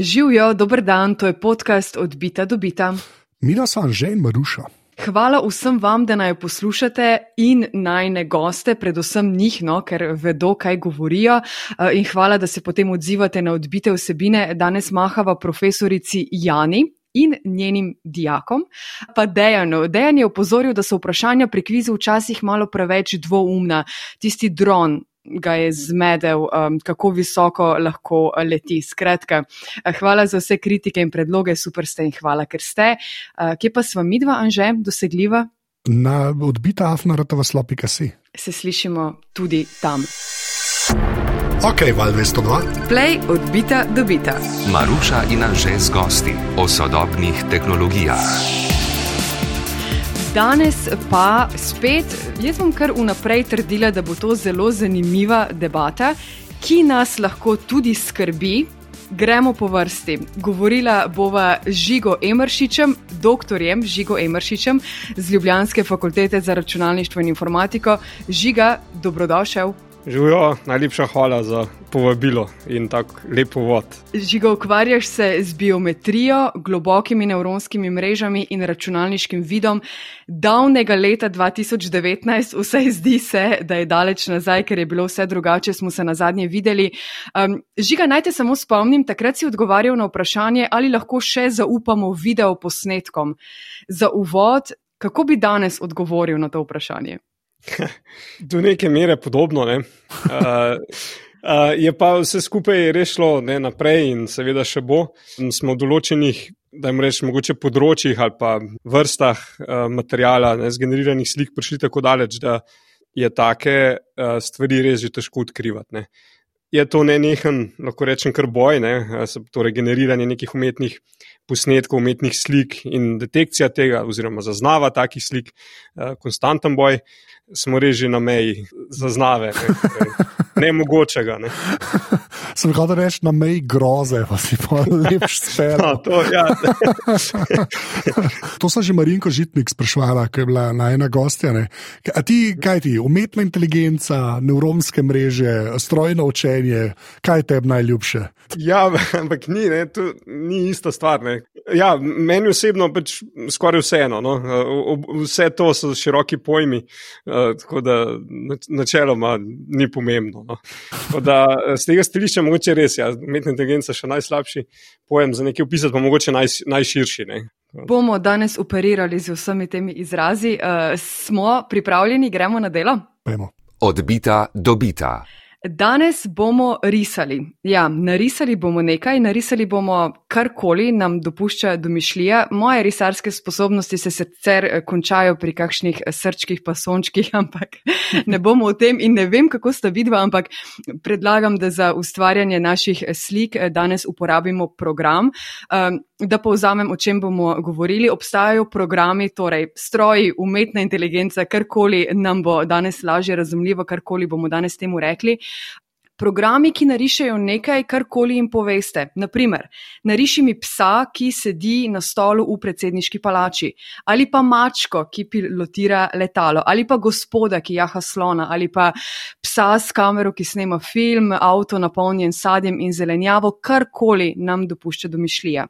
Živijo, dober dan, to je podcast od Bita do Bita. Mila sem že in Maruša. Hvala vsem vam, da naj poslušate in najne goste, predvsem njih, no, ker vedo, kaj govorijo. In hvala, da se potem odzivate na odbite vsebine. Danes mahava profesorici Jani. In njenim dijakom, pa Dejanu. Dejan je opozoril, da so vprašanja pri kvizu včasih malo preveč dvoumna. Tisti dron, ga je zmedel, um, kako visoko lahko leti. Skratka, uh, hvala za vse kritike in predloge, super ste in hvala, ker ste. Uh, kje pa sva midva, Anže, dosegljiva? Na odbita afnaratova slopika si. Se slišimo tudi tam. Ok, val 202. Play odbita dobita. Maruša in Anže z gosti o sodobnih tehnologijah. Danes pa spet, jaz bom kar vnaprej trdila, da bo to zelo zanimiva debata, ki nas lahko tudi skrbi. Gremo po vrsti. Govorila bova z Žigo Emršičem, doktorjem Žigo Emršičem z Ljubljanske fakultete za računalništvo in informatiko. Žiga, dobrodošel. Živijo, najlepša hvala za povabilo in tako lepo vod. Žiga, ukvarjaš se z biometrijo, globokimi nevronskimi mrežami in računalniškim vidom. Davnega leta 2019, vse zdi se, da je daleč nazaj, ker je bilo vse drugače, smo se na zadnje videli. Um, Žiga, naj te samo spomnim, takrat si odgovarjal na vprašanje, ali lahko še zaupamo video posnetkom. Za uvod, kako bi danes odgovoril na to vprašanje? Do neke mere podobno. Ne? Uh, uh, je pa vse skupaj rešilo ne, naprej in seveda še bo. Smo v določenih, da jim rečem, mogoče področjih ali pa vrstah uh, materijala, ne, zgeneriranih slik prišli tako daleč, da je take uh, stvari res že težko odkrivati. Ne. Je to ne nehen, lahko rečem, kar boj, ne, torej generiranje nekih umetnih posnetkov, umetnih slik in detekcija tega, oziroma zaznava takih slik, konstanten boj. Smo reži na meji zaznave, ne mogočega. Ne. Sem hotel reči na meji groze, pa si pa lepš spet. No, to, ja. to sem že Marinko Žitnik sprašvala, ko je bila na ena gostja. Ne. A ti, kaj ti, umetna inteligenca, nevronske mreže, strojno učenje, kaj tebi najljubše? Ja, ampak ni, ne, to ni ista stvar. Ja, meni osebno pač skoraj vseeno. No. Vse to so široki pojmi. Eh, tako da načeloma ni pomembno. No. Da, z tega stališča mogoče res, ja, umetna inteligenca je še najslabši pojem za nekaj opisati, pa mogoče naj, najširši. Ne. Bomo danes operirali z vsemi temi izrazi. Uh, smo pripravljeni, gremo na delo? Pojmo. Odbita, dobita. Danes bomo risali. Ja, narisali bomo nekaj, narisali bomo karkoli nam dopušča domišljija. Moje risarske sposobnosti se sicer eh, končajo pri kakšnih eh, srčkih pasončkih, ampak ne bomo o tem in ne vem, kako sta vidva, ampak predlagam, da za ustvarjanje naših eh, slik danes uporabimo program. Um, da povzamem, o čem bomo govorili. Obstajajo programi, torej stroji, umetna inteligenca, karkoli nam bo danes lažje razumljivo, karkoli bomo danes temu rekli. Programi, ki narišajo nekaj, karkoli jim poveste. Naprimer, nariši mi psa, ki sedi na stolu v predsedniški palači, ali pa mačko, ki pilotira letalo, ali pa gospoda, ki jaha slona, ali pa psa s kamero, ki snema film, avto napolnjen sadjem in zelenjavo, karkoli nam dopušča domišljija.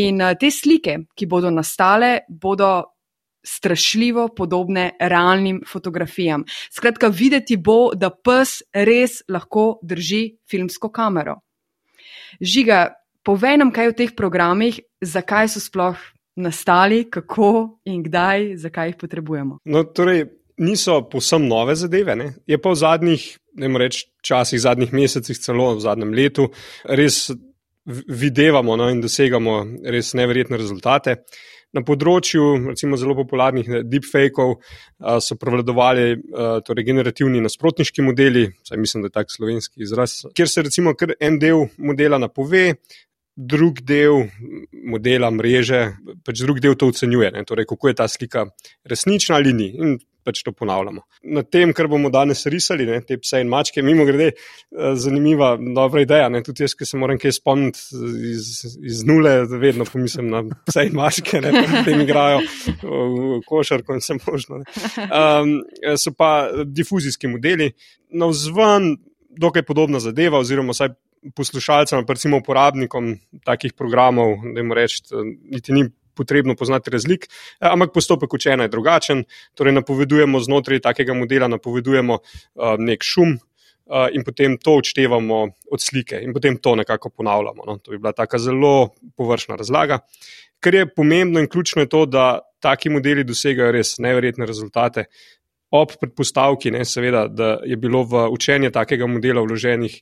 In uh, te slike, ki bodo nastale, bodo strašljivo podobne realnim fotografijam. Skratka, videti bo, da pes res lahko drži filmsko kamero. Žiga, povej nam, kaj v teh programih, zakaj so sploh nastali, kako in kdaj, zakaj jih potrebujemo. No, torej, niso posem nove zadeve, ne? je pa v zadnjih, ne morem reči, časih, zadnjih mesecih, celo v zadnjem letu, res videvamo no, in dosegamo res neverjetne rezultate. Na področju recimo, zelo popularnih deepfakeov so prevladovali torej generativni nasprotniški modeli, saj mislim, da je tak slovenski izraz, kjer se recimo en del modela napove, drug del modela mreže, pač drug del to ocenjuje, torej, kako je ta slika resnična ali ni. In pač to ponavljamo. Na tem, kar bomo danes risali, ne, te pse in mačke, mimo grede, eh, zanimiva, dobra ideja. Ne, tudi jaz, ki se moram kaj spomniti iz, iz nule, vedno pomislim na pse in mačke, ne, ki jim igrajo košarko in vse možno. Um, so pa difuzijski modeli, na vzven, dokaj podobna zadeva, oziroma vsaj poslušalcem, pa recimo uporabnikom takih programov, da jim rečem, niti ni potrebno poznati razlik, eh, ampak postopek učenja je drugačen. Torej, napovedujemo znotraj takega modela, napovedujemo uh, nek šum. Uh, in potem to odštevamo od slike, in potem to nekako ponavljamo. No. To bi bila tako zelo površna razlaga. Kar je pomembno in ključno je to, da taki modeli dosegajo res neverjetne rezultate. Ob predpostavki, ne, seveda, da je bilo v učenje takega modela vloženih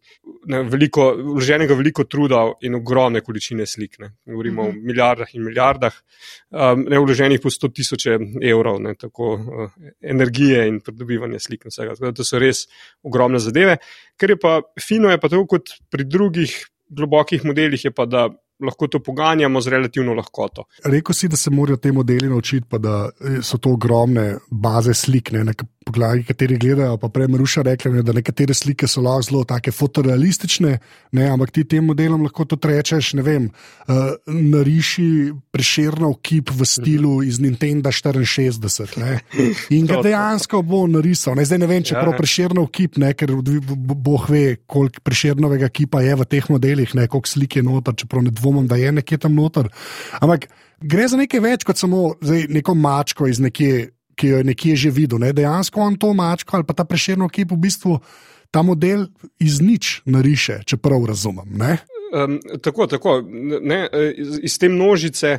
ne, veliko, vloženega veliko truda in ogromne količine slik. Ne. Govorimo mm -hmm. o mhm. milijardah in milijardah, um, ne vloženih po sto tisoče evrov, ne, tako uh, energije in pridobivanje slik. Tako, to so res ogromne zadeve. Ker je pa fino, je pa tako kot pri drugih globokih modelih, je pa da lahko to poganjamo z relativno lahkoto. Rekl si, da se morajo te modeli naučiti, pa da so to ogromne baze slik, ne, na podlagi katerih gledajo. Pa prej Maruša rekla, ne, da nekatere slike so lahko zelo take fotorealistične, ne, ampak ti tem modelom lahko to rečeš. Ne vem, uh, nariši preširno kip v stilu iz Nintendo 64 ne, in ga dejansko bo narisal. Ne, zdaj ne vem, če prav ja, preširno kip, ne, ker boh ve, koliko preširnovega kipa je v teh modelih, ne, koliko slik je noter, čeprav ne dvomim, da je nekje tam noter. Ampak gre za nekaj več kot samo zdaj, neko mačko iz nekje, ki jo je nekje že videl. Ne? Dejansko on to mačko ali pa ta preširno kip v bistvu ta model iz nič nariše, če prav razumem. Um, tako, tako. Ne, iz, iz te množice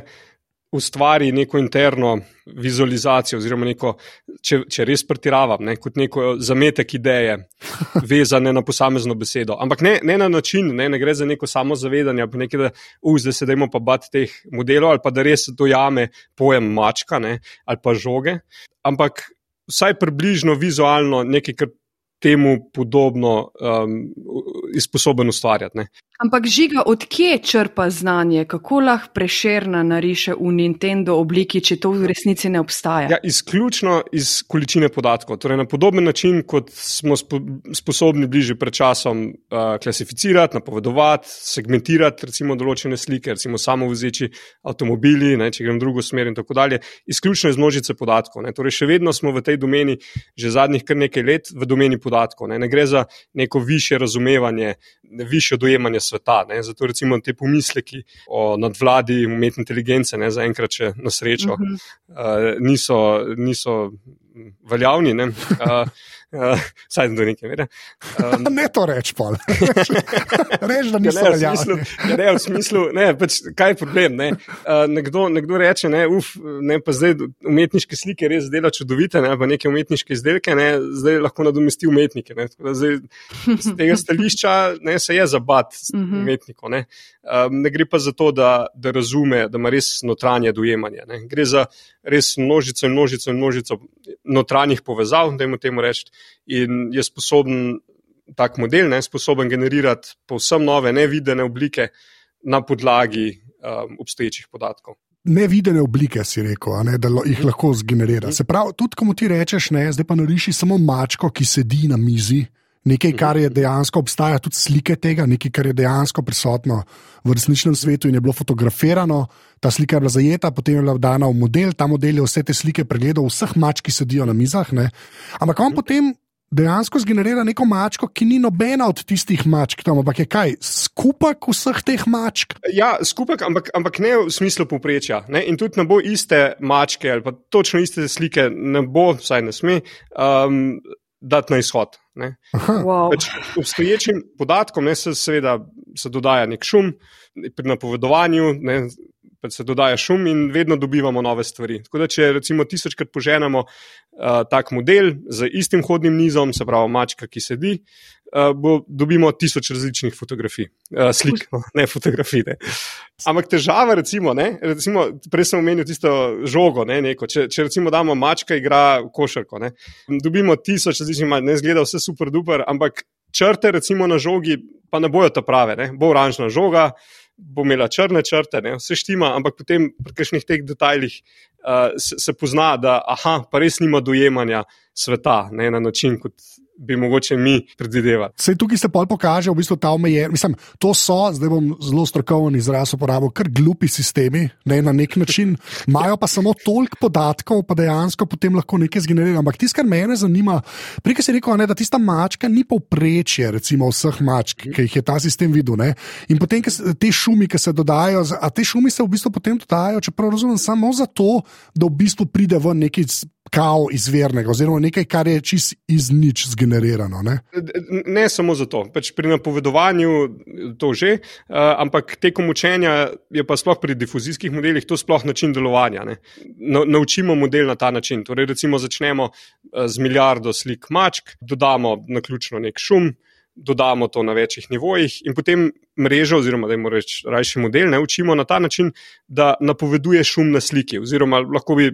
ustvari neko interno vizualizacijo, oziroma neko, če, če res pretiravam, ne, kot neko zametek ideje, vezane na posamezno besedo. Ampak ne, ne na način, ne, ne gre za neko samozavedanje, pa nekaj, da zdaj se dajmo pa bat teh modelov, ali pa da res dojame pojem mačka ne, ali pa žoge. Ampak vsaj približno vizualno nekaj, kar temu podobno um, sposoben ustvarjati. Ne. Ampak žiga, odkje črpa znanje, kako lahko prešerna nariše v Nintendo obliki, če to v resnici ne obstaja? Ja, izključno iz količine podatkov. Torej, na podoben način, kot smo spo, sposobni bližje pred časom uh, klasificirati, napovedovati, segmentirati recimo, določene slike, recimo samo vozeči avtomobili, ne, če grem v drugo smer in tako dalje, izključno iz množice podatkov. Torej, še vedno smo v tej domeni že zadnjih kar nekaj let v domeni podatkov. Ne, ne gre za neko više razumevanje, više dojemanje sveta. Ne. Zato recimo te pomisleki o nadvladi umetne inteligence, ne, zaenkrat, če na srečo, uh -huh. uh, niso, niso veljavni. Ne. Uh, Uh, Saj do neke mere. Um, ne to reči, pa reči, da niso ja, veljavni. Ja, ne, v smislu, ne, pač, kaj je problem. Ne? Uh, nekdo, nekdo reče, ne, uf, ne, pa zdaj umetniške slike res dela čudovite, ne, pa neke umetniške izdelke, ne, zdaj lahko nadomesti umetnike. Ne, zdaj, z tega stališča ne, se je zabat mhm. umetnikov. Ne. Um, ne gre pa za to, da, da razume, da ima res notranje dojemanje. Ne. Gre za res množico in množico in množico notranjih povezav, da jim temu rečem in je sposoben tak model, ne, sposoben generirati povsem nove, nevidene oblike na podlagi um, obstoječih podatkov. Nevidene oblike si rekel, ne, da jih lahko zgenerira. Se pravi, tudi ko ti rečeš, ne, zdaj pa nariši samo mačko, ki sedi na mizi. Nekaj, kar je dejansko obstaja, tudi slike tega, nekaj, kar je dejansko prisotno v resničnem svetu in je bilo fotografirano. Ta slika je bila zajeta, potem je bila dana v model, ta model je vse te slike pregledal, vseh mač, ki sedijo na mizah. Ne. Ampak on potem dejansko zgenerira neko mačko, ki ni nobena od tistih mačk, tam, ampak je kaj, skupek vseh teh mačk. Ja, skupek, ampak, ampak ne v smislu poprečja. Ne? In tudi ne bo iste mačke ali pa točno iste slike, ne bo, vsaj ne sme. Um, dati na izhod. Wow. Pač obstoječim podatkom ne, se, seveda, se dodaja nek šum, pri napovedovanju ne, se dodaja šum in vedno dobivamo nove stvari. Tako da, če recimo tisočkrat poženemo uh, tak model z istim hodnim nizom, se pravi mačka, ki sedi, uh, bo, dobimo tisoč različnih fotografij, uh, slik, no, ne fotografij. Ne. Ampak težava, recimo, ne, recimo, prej sem omenil tisto žogo. Ne, neko, če, če recimo damo mačka, igra košarko, ne, dobimo tisoč različnih, ne zgleda vse super duper, ampak črte recimo na žogi pa ne bojo ta prave, ne, bo oranžna žoga bo imela črne črte, ne, vse štima, ampak potem pri kakšnih teh detajlih uh, se, se pozna, da aha, pa res nima dojemanja sveta ne, na način, kot bi mogoče mi predvidevali. Sej tukaj se pol pokaže, v bistvu ta omejen. Mislim, to so, zdaj bom zelo strokoven izraz uporabil, kar glupi sistemi, ne na nek način, imajo pa samo toliko podatkov, pa dejansko potem lahko nekaj zgenerirajo. Ampak tisto, kar mene zanima, prej si rekel, ne, da tista mačka ni povprečje, recimo vseh mačk, ki jih je ta sistem videl. Ne? In potem se, te šumi, ki se dodajo, a te šumi se v bistvu potem dodajo, čeprav razumem, samo zato, da v bistvu pride v neki kao izvirnega, oziroma nekaj, kar je čist iz nič zgenerirano. Ne, ne samo zato, pač pri napovedovanju to že, uh, ampak tekom učenja je pa sploh pri difuzijskih modelih to sploh način delovanja. Na, naučimo model na ta način. Torej, recimo, začnemo uh, z milijardo slik mačk, dodamo na ključno nek šum. Dodamo to na večjih nivojih, in potem mrežo, oziroma da jim rečemo, rajši model, ne učimo na ta način, da napoveduje šum na sliki. Oziroma, lahko bi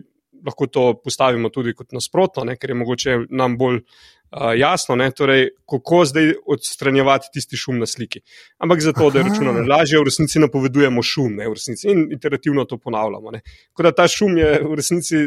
lahko to postavimo tudi kot nasprotno, ne, ker je mogoče nam bolj uh, jasno, ne, torej, kako zdaj odstranjevati tisti šum na sliki. Ampak zato, Aha. da je računalno lažje, v resnici napovedujemo šum ne, resnici, in iterativno to ponavljamo. Tako da ta šum je v resnici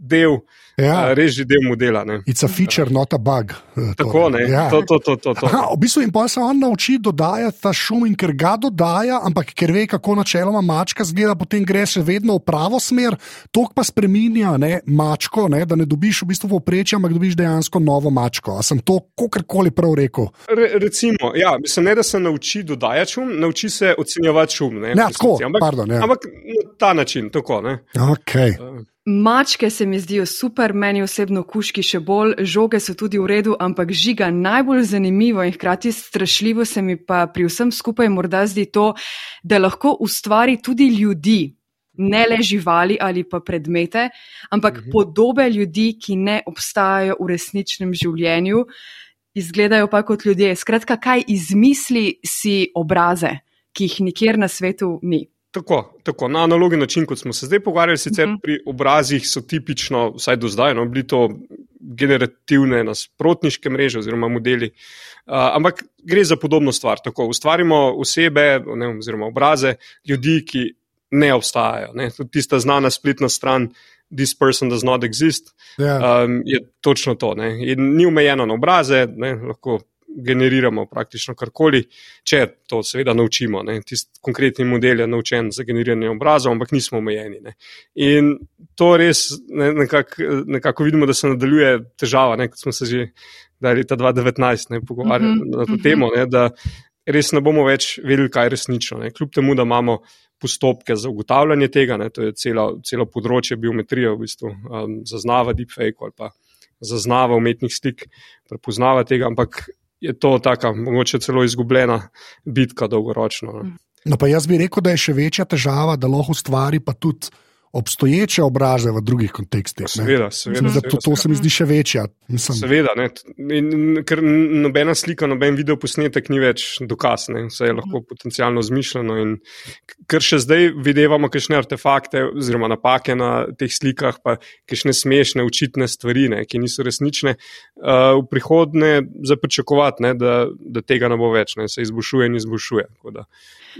del, ja. uh, res že del modela. It's a feature, not a bug. Eh, Tako ne. Ja. To, to, to, to, to. Aha, v bistvu in pa se on nauči dodajati ta šum, in ker ga dodaja, ampak ker ve, kako načeloma mačka zgleda, potem gre še vedno v pravo smer, to pa spremenja ne, mačko, ne, da ne dobiš v bistvu povprečja, ampak dobiš dejansko novo mačko. A sem to kakorkoli prav rekel? Re, recimo, ja, mislim, ne da se nauči dodajati šum, nauči se ocenjevati šum. Ne, ja, tako, ampak, pardon, ja. ampak na ta način, tako. Okay. Uh. Mačke se mi zdijo super, meni osebno kuški še bolj, žoge so tudi v redu, ampak žiga najbolj zanimivo in hkrati strašljivo se mi pa pri vsem skupaj morda zdi to, da lahko ustvari tudi ljudi, ne le živali ali pa predmete, ampak mhm. podobe ljudi, ki ne obstajajo v resničnem življenju, izgledajo pa kot ljudje. Skratka, kaj izmisli si obraze, ki jih nikjer na svetu ni. Tako, tako, na analogi način, kot smo se zdaj pogovarjali, sicer uh mhm. -huh. pri obrazih so tipično, vsaj do zdaj, no, bili to generativne nasprotniške mreže oziroma modeli. Uh, ampak gre za podobno stvar. Tako, ustvarimo osebe ne, oziroma obraze ljudi, ki ne obstajajo. Ne. Tudi tista znana spletna stran, this person does not exist, yeah. Ja. um, je točno to. Ne. Ni omejeno na obraze, ne, lahko generiramo praktično karkoli, če to seveda naučimo. Tisti konkretni model je naučen za generiranje obrazov, ampak nismo omejeni. Ne. In to res ne, nekako nekak vidimo, da se nadaljuje težava, ne, kot smo se že leta 2019 pogovarjali uh mhm, -huh, na to uh mhm. -huh. temo, ne, da res ne bomo več vedeli, kaj je resnično. Ne. Kljub temu, da imamo. Postopke za ugotavljanje tega, ne, to je celo, celo področje biometrije, v bistvu, um, zaznava deepfake ali pa zaznava umetnih stik, prepoznava tega, ampak je to taka, mogoče celo izgubljena bitka dolgoročno. Ne. No, pa jaz bi rekel, da je še večja težava, da lahko ustvari pa tudi obstoječe obraze v drugih kontekstih. Seveda, seveda, seveda, to, to se mi zdi še večja. Mislim. Seveda, in, ker nobena slika, noben video posnetek ni več dokaz, ne? vse je lahko potencialno zmišljeno. Ker še zdaj videvamo kakšne artefakte oziroma napake na teh slikah, pa kakšne smešne, učitne stvari, ne? ki niso resnične, uh, v prihodnje zapričakovati, da, da tega ne bo več, ne? se izboljšuje in izboljšuje.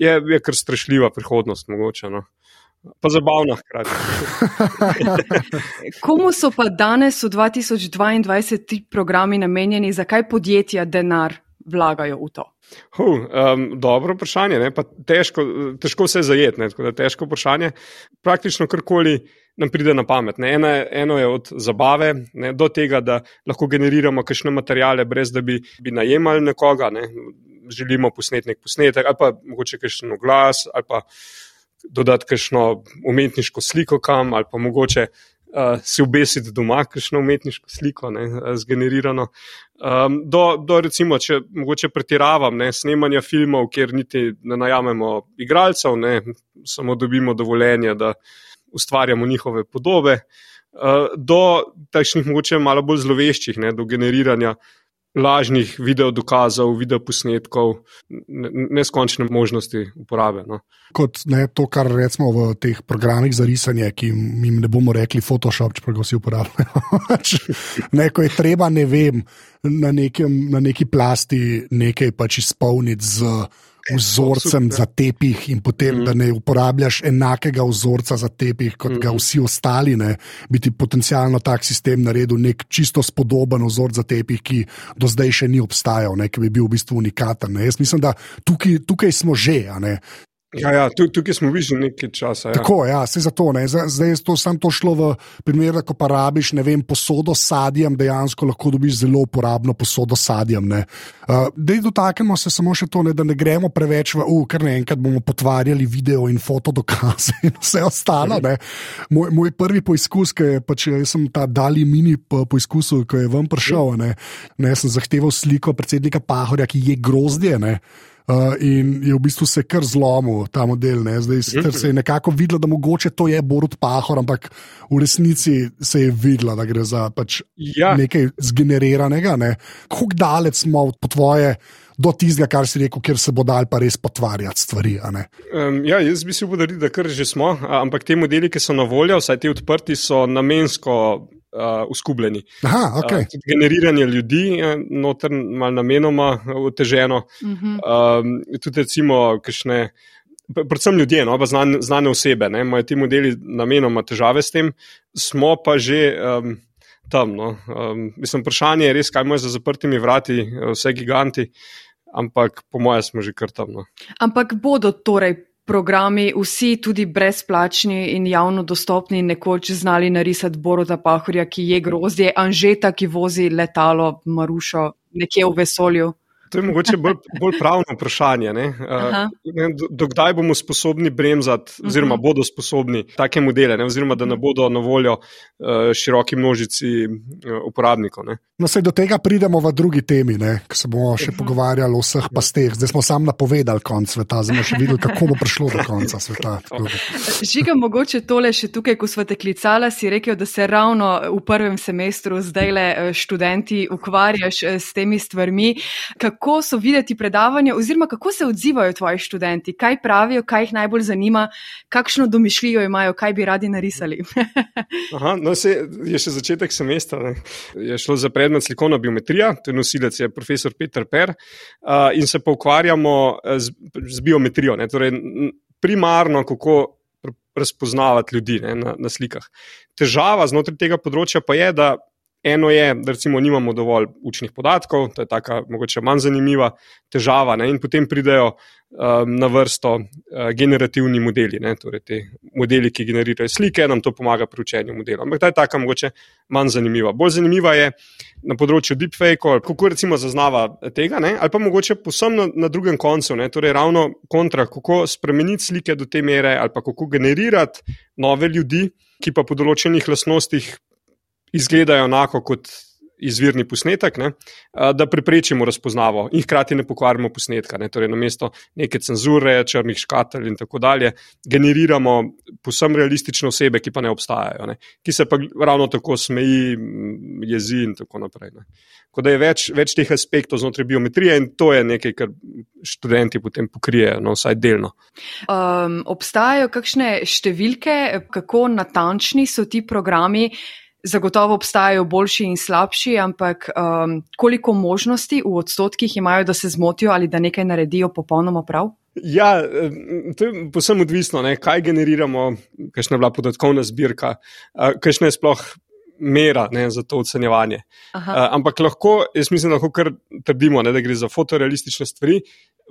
Je, je kar strašljiva prihodnost, mogoče. No? Pa zabavno hkrati. Komu so pa danes v 2022 ti programi namenjeni, zakaj podjetja denar vlagajo v to? Uh, um, dobro vprašanje, težko, težko se zajeti. Težko vprašanje. Praktično karkoli nam pride na pamet. Eno, eno je od zabave ne, do tega, da lahko generiramo kakšne materijale, brez da bi, bi najemali nekoga. Ne. Želimo posneti nek posnetek, ali pa mogoče kakšen glas, ali pa dodati kakšno umetniško sliko kam, ali pa mogoče uh, si obesiti doma kakšno umetniško sliko, ne, uh, zgenerirano. Um, do, do, recimo, če mogoče pretiravam, ne, snemanja filmov, kjer niti ne najamemo igralcev, ne, samo dobimo dovoljenje, da ustvarjamo njihove podobe. Uh, do takšnih, mogoče malo bolj zloveščih, ne, do generiranja uh, lažnih video dokazov, video posnetkov, neskončne možnosti uporabe. No. Kot ne, to, kar rečemo v teh programih za risanje, ki jim ne bomo rekli Photoshop, čeprav ga vsi uporabljajo. Pač, neko je treba, ne vem, na, nekem, na neki plasti nekaj pač izpolniti vzorcem za tepih, in potem, mm. da ne uporabljaš enakega vzorca za tepih, kot mm. ga vsi ostali, ne, bi ti potencialno tak sistem naredil nek čisto spodoben vzorc za tepih, ki do zdaj še ni obstajal, ne, ki bi bil v bistvu unikaten. Ne. Jaz mislim, da tukaj, tukaj smo že. Ja, ja, tukaj smo že nekaj časa. Ja. Tako, ja, se zato, zdaj je to samo šlo v primer, ko pa rabiš vem, posodo s sadjem, dejansko lahko dobiš zelo uporabno posodo s sadjem. Uh, da dotaknemo se samo še to, ne, da ne gremo preveč v uk, ker naenkrat bomo potvarjali video in foto dokaze in vse ostalo. Moj, moj prvi poizkus, ki je pač, sem ta dali mini poizkus, ko je vam prišel, ne, ne, sem zahteval sliko predsednika Pahorja, ki je grozdje. Ne. Uh, in je v bistvu se kar zlomil ta model. Ne? Zdaj se je nekako videlo, da mogoče to je Borod Pahor, ampak v resnici se je videlo, da gre za pač ja. nekaj zgeneriranega. Ne? Kako daleč smo po tvoje? Do tistega, kar si rekel, kjer se bo dal pa res potvarjati stvari. Um, ja, jaz bi si upodaril, da kar že smo, ampak te modeli, ki so na voljo, vsaj ti odprti, so namensko uh, uskubljeni. Aha, okay. uh, generiranje ljudi je noter malo namenoma oteženo. Uh -huh. um, tudi recimo, kajšne. Predvsem ljudje, no, pa znane, znane osebe, ne, imajo ti modeli namenoma težave s tem, smo pa že um, tam. No. Um, mislim, vprašanje je res, kaj imajo za zaprtimi vrati, vse giganti, ampak po mojem smo že kar tam. No. Ampak bodo torej programi, vsi tudi brezplačni in javno dostopni, nekoč znali narisati Boroda Pahorja, ki je grozdje, Anžeta, ki vozi letalo Marušo nekje v vesolju. To je mogoče bolj, bolj pravno vprašanje. Uh, Dokdaj bomo sposobni bremzati, oziroma mhm. bodo sposobni take modele, ne? oziroma da ne bodo na voljo uh, široki množici uh, uporabnikov. Ne? No, se do tega pridemo v drugi temi, ki se bomo še pogovarjali o vseh pasteh. Zdaj smo samo napovedali konec sveta, zdaj bomo še videli, kako bo prišlo do konca sveta. Žiga, mogoče tole še tukaj, ko smo te klicali, si rekel, da se ravno v prvem semestru zdaj le študenti ukvarjaš s temi stvarmi. Kako kako so videti predavanja, oziroma kako se odzivajo tvoji študenti, kaj pravijo, kaj jih najbolj zanima, kakšno domišljijo imajo, kaj bi radi narisali. Aha, no, se, je še začetek semestra. Ne. Je šlo za predmet slikovna biometrija, to je nosilec, je profesor Peter Per, in se pa ukvarjamo z, z biometrijo. Ne, torej, primarno, kako razpoznavati ljudi ne, na, na slikah. Težava znotraj tega področja pa je, da Eno je, da recimo nimamo dovolj učnih podatkov, to je taka mogoče manj zanimiva težava, ne? in potem pridejo um, na vrsto uh, generativni modeli, ne? torej te modeli, ki generirajo slike, nam to pomaga pri učenju modelov. Ampak ta je taka mogoče manj zanimiva. Bolj zanimiva je na področju deepfake, kako recimo zaznava tega, ne? ali pa mogoče posem na, na drugem koncu, ne? torej ravno kontra, kako spremeniti slike do te mere, ali pa kako generirati nove ljudi, ki pa po določenih lasnostih izgledajo enako kot izvirni posnetek, ne, da preprečimo razpoznavo in hkrati ne pokvarimo posnetka. Ne, torej, na mesto neke cenzure, črnih škatelj in tako dalje, generiramo posebno realistične osebe, ki pa ne obstajajo, ne, ki se pa ravno tako smeji, jezi in tako naprej. Tako da je več, več teh aspektov znotraj biometrije in to je nekaj, kar študenti potem pokrijejo, no, vsaj delno. Um, obstajajo kakšne številke, kako natančni so ti programi? Zagotovo obstajajo boljši in slabši, ampak um, koliko možnosti v odstotkih imajo, da se zmotijo ali da nekaj naredijo popolnoma prav? Ja, to je posebno odvisno, ne, kaj generiramo, kakšna je bila podatkovna zbirka, kakšna je sploh mera ne, za to ocenjevanje. Uh, ampak lahko, jaz mislim, lahko kar trdimo, ne, da gre za fotorealistične stvari,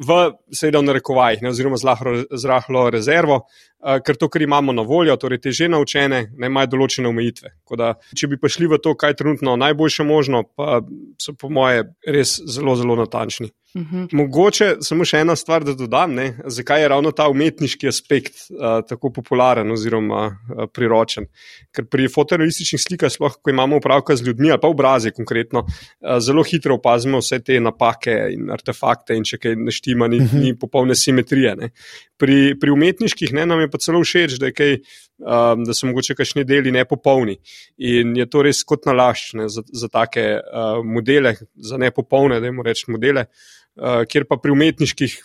v, seveda, v narekovajih, ne, oziroma z rahlo rezervo, uh, ker to, kar imamo na voljo, torej te že naučene, ne imajo določene omejitve. Da, če bi prišli v to, kaj je trenutno najboljše možno, pa so po moje res zelo, zelo natančni. Uh mhm. -huh. Mogoče samo še ena stvar, da dodam, ne, zakaj je ravno ta umetniški aspekt uh, tako popularen oziroma uh, priročen. Ker pri fotorealističnih slikah, sploh ko imamo upravka z ljudmi ali pa obrazi konkretno, uh, zelo hitro opazimo vse te napake in artefakte in če kaj neštima, ni, uh mhm. -huh. ni popolne simetrije. Ne. Pri, pri umetniških ne, nam je pa celo všeč, da, kaj, um, da so mogoče kakšni deli nepopolni. In je to res kot nalašč ne, za, za take uh, modele, za nepopolne, da jim rečemo modele. Eh, kjer pa pri umetniških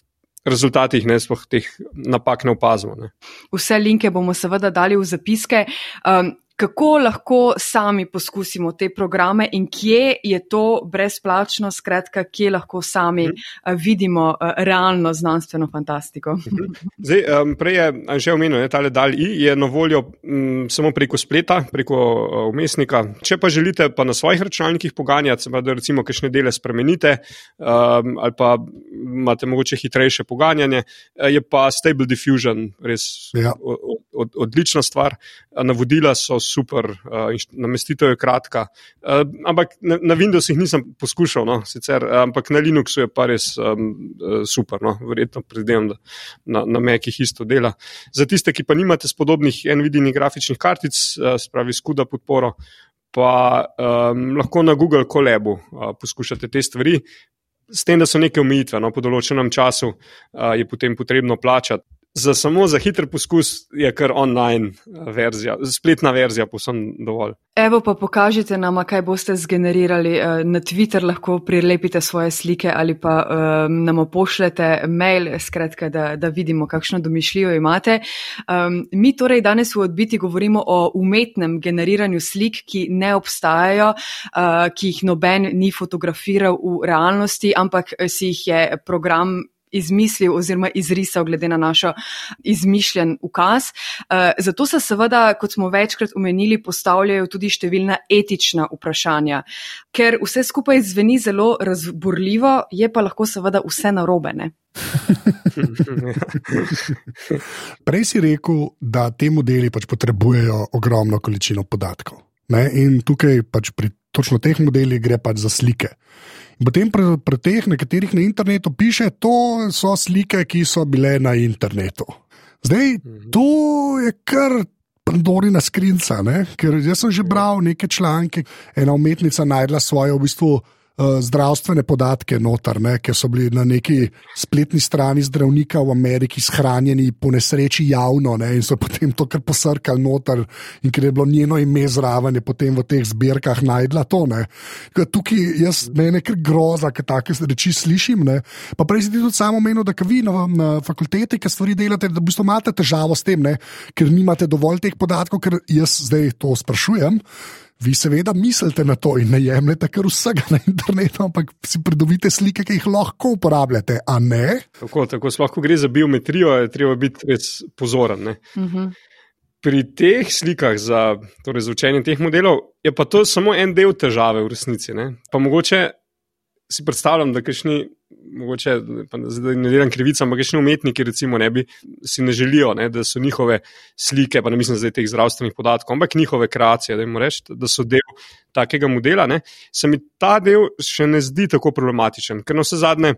rezultatih ne sploh teh napak ne opazimo. Ne. Vse linke bomo seveda dali v zapiske. Um, kako lahko sami poskusimo te programe in kje je to brezplačno, skratka, kje lahko sami mm. vidimo realno znanstveno fantastiko. Mhm. Zdaj, um, prej je že omenil, da je ta DALI je na voljo um, samo preko spleta, preko umestnika. Če pa želite pa na svojih računalnikih poganjati, da recimo kakšne dele spremenite um, ali pa imate mogoče hitrejše poganjanje, je pa Stable Diffusion res ja. od, od, odlična stvar. Navodila so super, uh, namestitev je kratka. Uh, ampak na, na Windowsih nisem poskušal, no, sicer, ampak na Linuxu je pa res um, super, no, verjetno predvidevam, da na, na Mekih isto dela. Za tiste, ki pa nimate spodobnih NVIDIA grafičnih kartic, uh, spravi skuda podporo. Pa um, lahko na Google Collabu uh, poskušate te stvari, s tem, da so neke omejitve, no, po določenem času uh, je potem potrebno plačati za samo za hiter poskus je kar online eh, verzija, spletna verzija, posem dovolj. Evo pa pokažite nam, kaj boste zgenerirali. Eh, na Twitter lahko prilepite svoje slike ali pa um, nam pošljete mail, skratka, da, da vidimo, kakšno domišljijo imate. Um, mi torej danes v odbiti govorimo o umetnem generiranju slik, ki ne obstajajo, uh, ki jih noben ni fotografiral v realnosti, ampak si jih je program izmislil oziroma izrisal glede na našo izmišljen ukaz. Eh, zato se seveda, kot smo večkrat omenili, postavljajo tudi številna etična vprašanja, ker vse skupaj zveni zelo razburljivo, je pa lahko seveda vse narobene. Prej si rekel, da te modeli pač potrebujejo ogromno količino podatkov. Ne? In tukaj pač pri točno teh modelih gre pač za slike. Potem pri, pri teh nekaterih na internetu piše, da so slike, ki so bile na internetu. Zdaj, mhm. to je kar Pandorina skrinca, ne? ker jaz sem že bral neke članke, ena umetnica najdla svoje v bistvu. Eh, zdravstvene podatke noter, ne, ki so bili na neki spletni strani zdravnika v Ameriki shranjeni po nesreči javno ne, in so potem to kar posrkali noter in ker je bilo njeno ime zraven, je potem v teh zbirkah najdla to. Ne. Tukaj jaz mene kar groza, ker take reči slišim. Ne. Pa prej si tudi samo menil, da vi na, na fakulteti, ki stvari delate, da v bistvu imate težavo s tem, ne, ker nimate dovolj teh podatkov, ker jaz zdaj to sprašujem. Vi seveda mislite na to in ne jemljete kar vsega na internetu, ampak si pridobite slike, ki jih lahko uporabljate, a ne? Tako, tako sploh, ko gre za biometrijo, je treba biti res pozoren. Uh mhm. -huh. Pri teh slikah za, torej za učenje teh modelov je pa to samo en del težave v resnici. Ne? Pa mogoče si predstavljam, da kašni mogoče ne delam krivica, ampak še umetniki, recimo, ne bi si ne želijo, ne, da so njihove slike, pa ne mislim zdaj teh zdravstvenih podatkov, ampak njihove kreacije, da, reč, da so del takega modela. Ne, se mi ta del še ne zdi tako problematičen, ker na vse zadnje,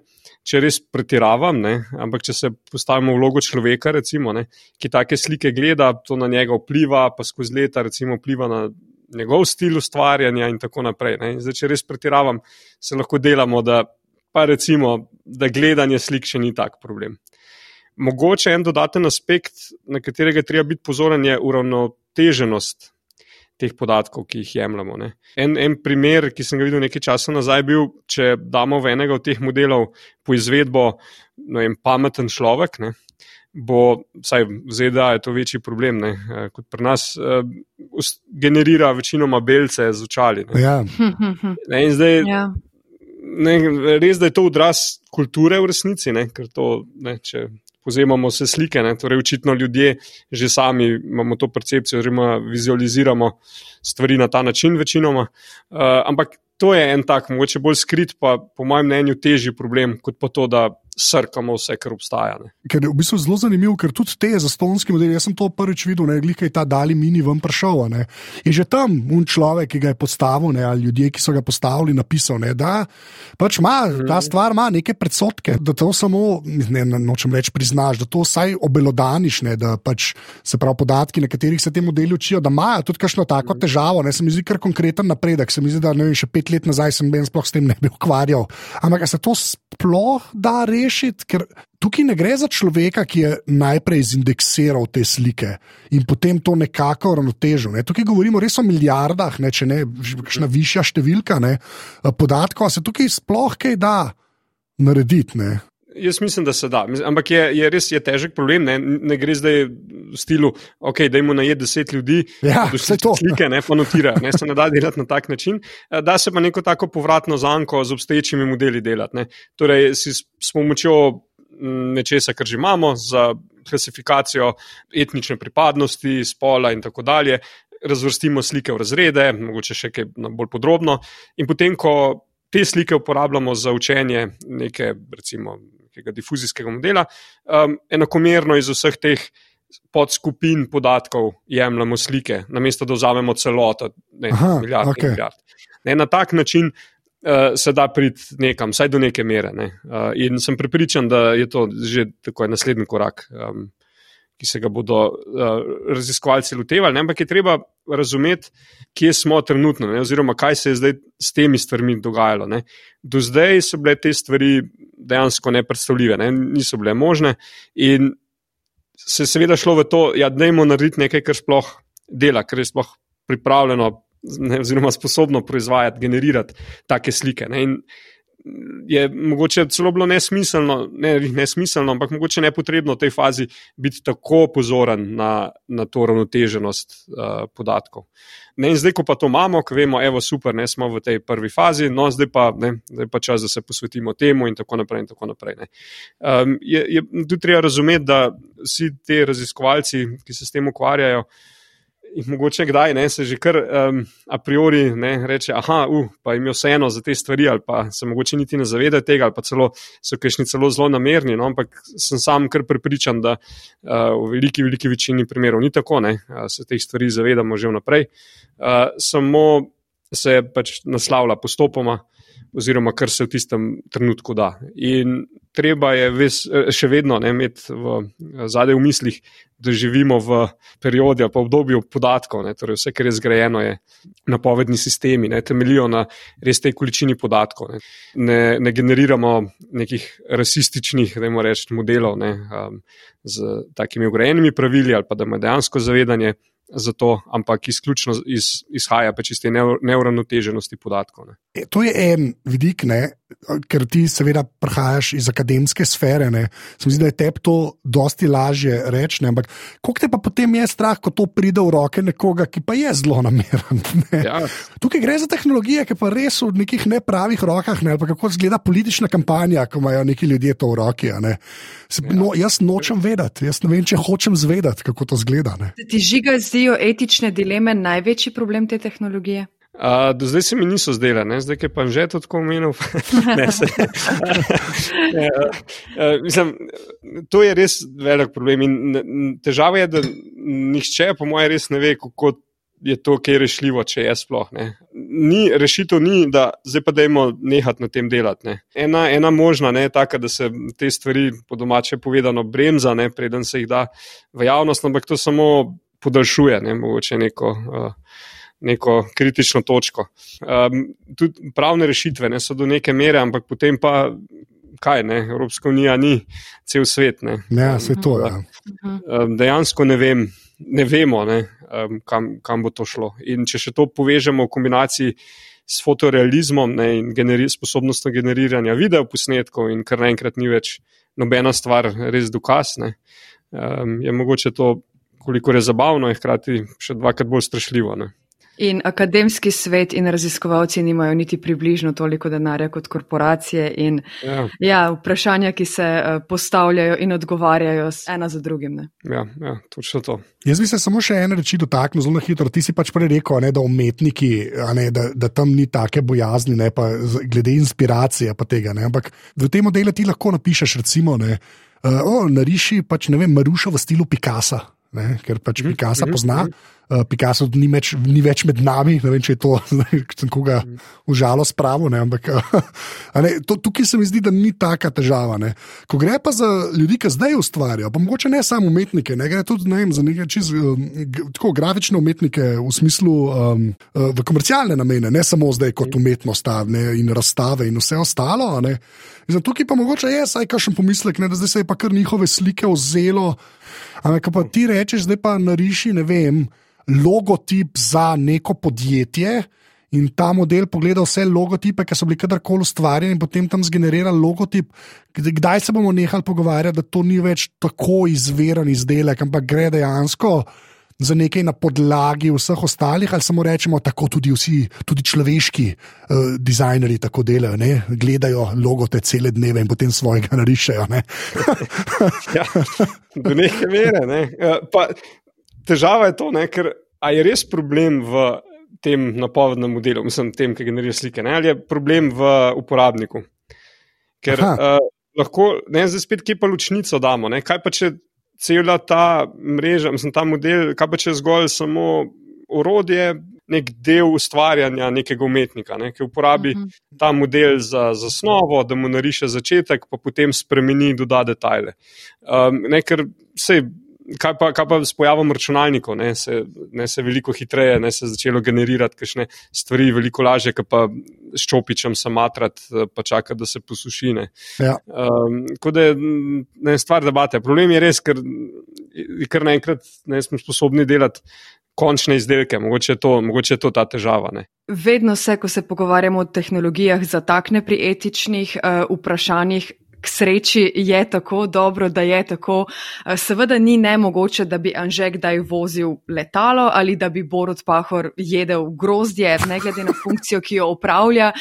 če res pretiravam, ne, ampak če se postavimo v vlogo človeka, recimo, ne, ki take slike gleda, to na njega vpliva, pa skozi leta recimo vpliva na. Njegov stil ustvarjanja, in tako naprej. Zdaj, če res pretiravam, se lahko delamo, da pa recimo, da gledanje slik še ni tak problem. Mogoče en dodaten aspekt, na katerega treba biti pozoren, je uravnoteženost teh podatkov, ki jih jemljemo. En, en primer, ki sem ga videl nekaj časa nazaj, je bil, če damo v enega od teh modelov po izvedbo vem, pameten človek. Ne? Bo, vsaj v ZDA je to večji problem ne, eh, kot pri nas, uh, generira večinoma belce z očali. Ja. In zdaj, ja ne, res je to odraz kulture v resnici, ne, ker to, ne, če vzemamo vse slike, ne, torej očitno ljudje že sami imamo to percepcijo, oziroma vizualiziramo stvari na ta način, večinoma. Uh, ampak to je en tak, mogoče bolj skrit, pa po mojem mnenju težji problem, kot pa to, da srkamo vse, kar obstaja. Ne. Ker je v bistvu zelo zanimivo, ker tudi te zastonske modele, jaz sem to prvič videl, ne glede kaj ta dali mini ven prišel. Ne. In že tam un človek, ki ga je postavil, ne, ali ljudje, ki so ga postavili, napisal, ne, da pač ma, ta mhm. stvar ima neke predsotke, da to samo, ne nočem reči, priznaš, da to vsaj obelodaniš, ne, da pač se pravi podatki, na katerih se te modeli učijo, da imajo tudi kakšno tako mhm. težavo. Ne, se mi zdi kar konkreten napredek, se mi zdi, da ne vem, še pet let nazaj sem ben sploh s tem ne bi ukvarjal. Ampak se to sploh da reči? Rešiti, ker tukaj ne gre za človeka, ki je najprej zindeksiral te slike in potem to nekako ravnotežil. Ne. Tukaj govorimo res o milijardah, ne, če ne kakšna višja številka ne, podatkov, se tukaj sploh kaj da narediti. Ne. Jaz mislim, da se da. Ampak je, je res je težek problem. Ne, ne gre zdaj v stilu, ok, da jim naje deset ljudi, Ja, da saj to. slike ne pa notirajo. Ne, se ne da delati na tak način. Eh, Da se pa neko tako povratno zanko z obstoječimi modeli delati. Ne. Torej, si s s pomočjo mm, nečesa, kar že imamo, za klasifikacijo etnične pripadnosti, spola in tako dalje. Razvrstimo slike v razrede, mogoče še kaj bolj podrobno, in potem, ko te slike uporabljamo za učenje neke, recimo, nekega difuzijskega modela, um, enakomerno iz vseh teh podskupin podatkov jemljemo slike, namesto da vzamemo celoto, ne Aha, milijard, okay. milijard. Ne, na tak način uh, se da priti nekam, vsaj do neke mere. Ne. Uh, in sem prepričan, da je to že tako je naslednji korak. Um, Ki se ga bodo uh, raziskovalci lotevali, ne? ampak je treba razumeti, kje smo trenutno, ne? oziroma kaj se je zdaj s temi stvarmi dogajalo. Ne? Do zdaj so bile te stvari dejansko nepredstavljive, ne? niso bile možne, in se je seveda šlo v to, da ja, dajmo narediti nekaj, kar sploh dela, kar je sploh pripravljeno, ne, oziroma sposobno proizvajati, generirati take slike. Ne? In je mogoče celo bilo nesmiselno, ne nesmiselno, ampak mogoče nepotrebno v tej fazi biti tako pozoren na, na to ravnoteženost uh, podatkov. Ne, in zdaj, ko pa to imamo, ko vemo, evo, super, ne smo v tej prvi fazi, no, zdaj pa, ne, zdaj pa čas, da se posvetimo temu in tako naprej. In tako naprej um, je, je tudi treba razumeti, da vsi ti raziskovalci, ki se s tem ukvarjajo, in mogoče kdaj ne, se že kar um, a priori ne, reče, aha, uh, pa jim je vseeno za te stvari, ali pa se mogoče niti ne zavedajo tega, ali pa celo so kajšni celo zelo namerni. No, ampak sem sam kar prepričan, da uh, v veliki, veliki večini primerov ni tako, ne, uh, se teh stvari zavedamo že vnaprej. Uh, samo se pač naslavlja postopoma, oziroma kar se v tistem trenutku da. In treba je ves, še vedno ne, imeti v zadej v mislih, da živimo v periodu, pa obdobju podatkov. Ne, torej vse, kar je zgrajeno, je napovedni sistemi, ne, temeljijo na res tej količini podatkov. Ne, ne, ne generiramo nekih rasističnih reči, modelov ne, um, z takimi ugrajenimi pravili ali pa da ima dejansko zavedanje za to, ampak izključno iz, izhaja pač iz te neuravnoteženosti podatkov. Ne. E, To je en vidik, ne, ker ti seveda prihajaš iz akademske sfere. Ne, se mi zdi, da je tebi to dosti lažje reči, ne, ampak koliko te pa potem je strah, ko to pride v roke nekoga, ki pa je zelo nameren. Ne. Ja, Tukaj gre za tehnologije, ki pa res v nekih nepravih rokah, ne, ali pa kako izgleda politična kampanja, ko imajo neki ljudje to v roki. a ne. Se, no, jaz nočem vedeti, jaz ne vem, če hočem zvedeti, kako to zgleda. Ne. Ti žiga zdijo etične dileme največji problem te tehnologije? Uh, do zdaj se mi niso zdele, ne? zdaj je pa že tako omenil. Ne, se- Ne, uh, uh, mislim, to je res velik problem. In težava je, da nihče, po mojem, res ne ve, kako je to, kaj je rešljivo, če je sploh. Ne. Ni, rešitev ni, da zdaj pa dajmo nehati na tem delati. Ne. Ena, ena možna je taka, da se te stvari, po domače povedano, bremza, ne, preden se jih da v javnost, ampak to samo podaljšuje ne, mogoče neko. Uh, neko kritično točko. Um, tudi pravne rešitve ne, so do neke mere, ampak potem pa kaj, ne, Evropska unija ni cel svet. Ne. Ja, se to je. Um, dejansko ne, vem, ne vemo, ne, um, kam, kam bo to šlo. In če še to povežemo v kombinaciji s fotorealizmom ne, in generi, sposobnostjo generiranja videoposnetkov, in kar naenkrat ni več nobena stvar res dokaz, ne, um, je mogoče to, koliko je zabavno, in hkrati še dvakrat bolj strašljivo. Ne. In akademski svet in raziskovalci nimajo niti približno toliko denarja kot korporacije. In, Ja. ja, vprašanja, ki se uh, postavljajo in odgovarjajo ena za drugim. Ne. Ja, ja, točno to. Jaz bi se samo še ene reči dotaknil zelo hitro. Ti si pač prej rekel, a ne, da umetniki, a ne, da, da tam ni take bojazni, ne, pa glede inspiracije pa tega. Ne, ampak v tem modelu ti lahko napišeš, recimo, ne, uh, o, nariši pač, ne vem, Maruša v stilu Picasa. Ne, ker pač Picasso pozna, uh, Picasso ni več, ni več med nami, ne vem, če je to, zdaj, če sem koga užalo spravo, ne, ampak a ne, to, tukaj se mi zdi, da ni taka težava. Ne. Ko gre pa za ljudi, ki zdaj ustvarjajo, pa mogoče ne samo umetnike, ne gre tudi ne vem, za neke čez, g- tako grafične umetnike v smislu um, uh, v komercialne namene, ne samo zdaj kot umetnost ne, in razstave in vse ostalo. Zdaj, tukaj pa mogoče je saj kakšen pomislek, ne, da zdaj se je pa kar njihove slike vzelo. Ampak, pa ti rečeš, zdaj pa nariši, ne vem, logotip za neko podjetje. in ta model pogleda vse logotipe, ki so bili kadarkoli ustvarjeni, in potem tam zgenerira logotip. Kdaj se bomo nehali pogovarjati, da to ni več tako izveren izdelek, ampak gre dejansko za nekaj na podlagi vseh ostalih, ali samo rečemo, tako tudi vsi, tudi človeški uh, dizajnerji tako delajo, ne? gledajo logote cele dneve in potem svojega narišajo. Ne? ja, do neke mere. Ne? Pa, težava je to, ne? ker je res problem v tem napovednem modelu, mislim, tem, ki generira slike, ne? ali je problem v uporabniku. Ker uh, lahko, ne zdaj spet, kje pa ločnico damo. Ne? Kaj pa če cela ta mreža, mislim, ta model, kaj pa če zgolj samo orodje, nek del ustvarjanja nekega umetnika, ne, ki uporabi uh mhm. -huh. ta model za zasnovo, da mu nariše začetek, pa potem spremeni in doda detajle. Um, ne, ker se kaj pa, kaj pa s pojavom računalnikov, ne se, ne se veliko hitreje, ne se začelo generirati kakšne stvari, veliko lažje, kot pa s čopičem samatrat, pa čaka, da se posuši. Ja. Um, tako da je ne, stvar debate. Problem je res, ker, ker naenkrat ne smo sposobni delati. Končne izdelke, mogoče je to, mogoče je to ta težava. Ne. Vedno se, ko se pogovarjamo o tehnologijah, zatakne pri etičnih uh, vprašanjih, k sreči je tako dobro, da je tako. Eh, seveda ni nemogoče, da bi Anžek kdaj vozil letalo ali da bi Borod Pahor jedel grozdje, ne glede na funkcijo, ki jo upravlja.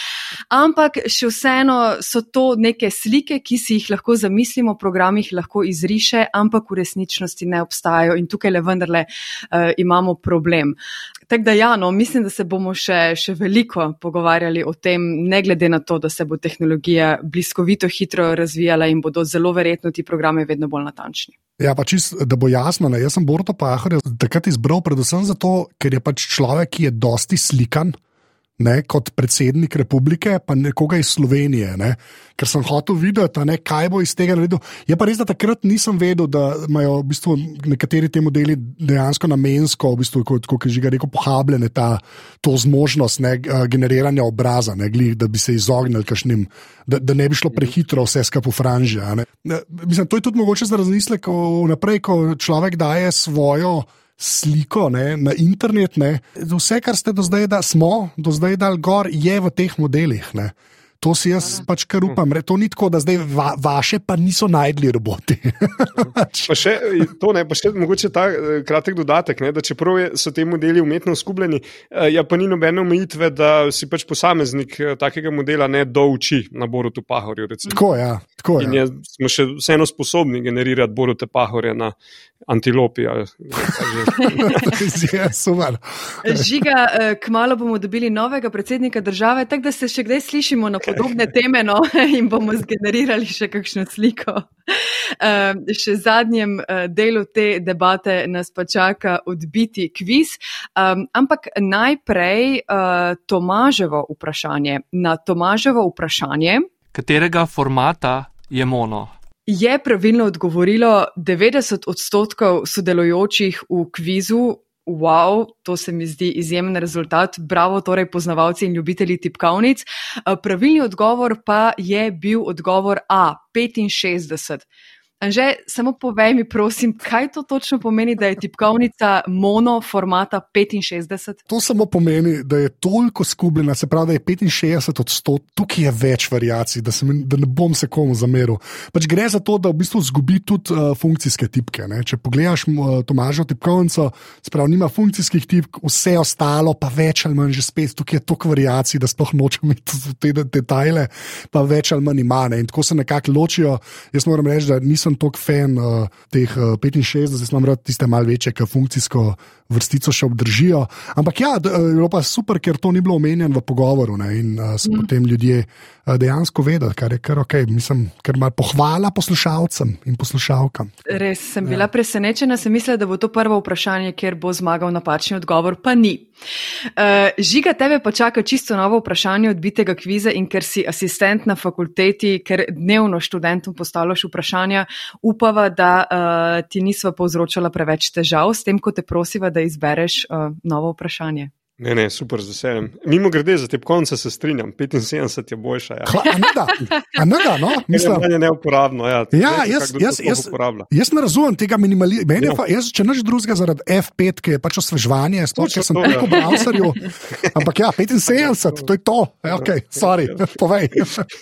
Ampak še vseeno so to neke slike, ki si jih lahko zamislimo, program jih lahko izriše, ampak v resničnosti ne obstajajo in tukaj le vendarle uh, imamo problem. Tako da, ja, no, mislim, da se bomo še, še veliko pogovarjali o tem, ne glede na to, da se bo tehnologija bliskovito hitro razvijala in bodo zelo verjetno ti programe vedno bolj natančni. Ja, pa čist, da bo jasno, ne, jaz sem Borto Pahor takrat izbral predvsem zato, ker je pač človek, ki je dosti slikan ne, kot predsednik republike, pa nekoga iz Slovenije, ne, ker sem hotel videti, ne, kaj bo iz tega naredil. Je pa res, da takrat nisem vedel, da imajo v bistvu nekateri te modeli dejansko namensko, v bistvu, kot, kot je že rekel, pohabljene ta, to zmožnost ne, generiranja obraza, ne, glih, da bi se izognili kašnim, da, da ne bi šlo prehitro vse skupaj v franže. Mislim, to je tudi mogoče za razmislek vnaprej, ko človek daje svojo sliko ne, na internet. Ne. Vse, kar ste do zdaj, da smo do zdaj dal gor, je v teh modelih. Ne. To si jaz pač kar upam. To ni tako, da zdaj va, vaše pa niso najdli roboti. pa še, to ne, pa še mogoče ta eh, kratek dodatek, ne, da čeprav je, so ti modeli umetno skupljeni, eh, ja pa ni nobene omejitve, da si pač posameznik eh, takega modela ne douči na Borutu Pahorju. Tako, ja, tako, In je, smo še vseeno sposobni generirati Borute Pahorje na antilopi. Žiga, kmalo bomo dobili novega predsednika države, tako da se še kdaj slišimo na podobne teme no, in bomo zgenerirali še kakšno sliko. Uh, še v zadnjem uh, delu te debate nas pa čaka odbiti kviz. Um, ampak najprej uh, Tomaževo vprašanje. Na Tomaževo vprašanje, katerega formata je mono? Je pravilno odgovorilo 90 odstotkov sodelujočih v kvizu, wow, to se mi zdi izjemen rezultat, bravo, torej poznavalci in ljubitelji tipkovnic. Eh, pravilni odgovor pa je bil odgovor A, 65. Anže, samo povej mi, prosim, kaj to točno pomeni, da je tipkovnica mono formata 65? To samo pomeni, da je toliko skupljena, se pravi, da je 65 odstotkov, tukaj je več variacij, da, mi, da ne bom se komu zameril. Pač gre za to, da v bistvu zgubi tudi uh, funkcijske tipke. Ne? Če pogledaš uh, Tomažo tipkovnico, se pravi, nima funkcijskih tipk, vse ostalo pa več ali manj že spet, tukaj je toliko variacij, da sploh nočem imeti te detajle, pa več ali manj ima. Ne? In tako se nekako ločijo. Jaz moram reči, da nisem nisem toliko fan uh, teh uh, 65, zdaj imam rad tiste malce večje, ki funkcijsko vrstico še obdržijo. Ampak ja, je bilo pa super, ker to ni bilo omenjeno v pogovoru ne, in uh, so mm. potem ljudje uh, dejansko vedeli, kar je kar ok. Mislim, ker ima pohvala poslušalcem in poslušalkam. Res sem bila ja. presenečena, sem mislila, da bo to prvo vprašanje, kjer bo zmagal napačni odgovor, pa ni. Uh, žiga, tebe pa čaka čisto novo vprašanje odbitega kviza in ker si asistent na fakulteti, ker dnevno študentom postavljaš vprašanja, upava, da uh, ti nisva povzročala preveč težav s tem, ko te prosiva, da izbereš uh, novo vprašanje. Ne, ne, super, z veseljem. Mimo grede, za te konce se strinjam, 75 je boljša. Ja. Hla, a ne da, a ne da, no? Mislim, Mislim, je neuporabno. Ja, Ja, Veste, jaz- jaz- jaz-. Jaz ne razumem tega minimalizma. Ja. Jaz, če nič drugega zaradi F5, ki je pač osveževanje, sploh če sem to, preko ja. browserju. Ampak ja, 75, to je to. Ja, okay, sorry, povej.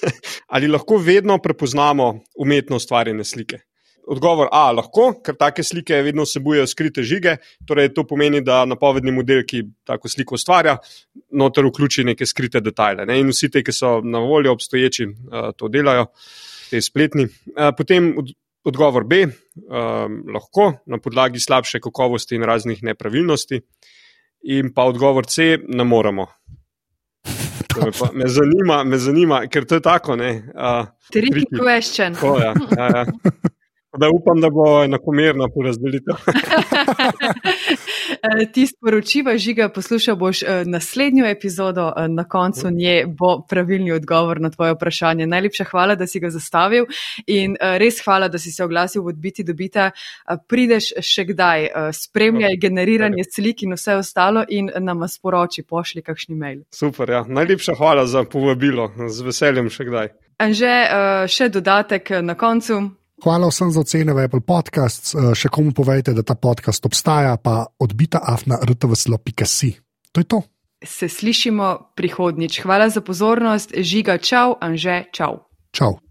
Ali lahko vedno prepoznamo umetno ustvarjene slike? Odgovor A, lahko, ker take slike vedno vsebujejo skrite žige, torej to pomeni, da napovedni model, ki tako sliko ustvarja, noter vključi neke skrite detajle. Ne? In vsi te, ki so na voljo obstoječi, uh, to delajo, te spletni. Uh, potem od, odgovor B, um, lahko na podlagi slabše kakovosti in raznih nepravilnosti. In pa odgovor C, ne moremo. To me, pa, me, zanima, me zanima, ker to je tako. Ne, uh, Tricky question. tako, ja, ja, ja. Da upam, da bo enakomerna porazdelitev. Eh, Ti sporočiva, žiga, poslušal boš eh, naslednjo epizodo, eh, na koncu nje bo pravilni odgovor na tvoje vprašanje. Najlepša hvala, da si ga zastavil in res hvala, da si se oglasil v odbiti dobita. Prideš še kdaj, spremljaj generiranje slik in vse ostalo in nama sporoči, pošli kakšni mail. Super, ja. Najlepša hvala za povabilo, z veseljem še kdaj. Anže, eh, še dodatek na koncu. Hvala vsem za ocene v Apple Podcasts. Eh, Še komu povejte, da ta podcast obstaja, pa odbita afna rtvslo.si. To je to. Se slišimo prihodnič. Hvala za pozornost, žiga, čau, Anže, čau. Čau.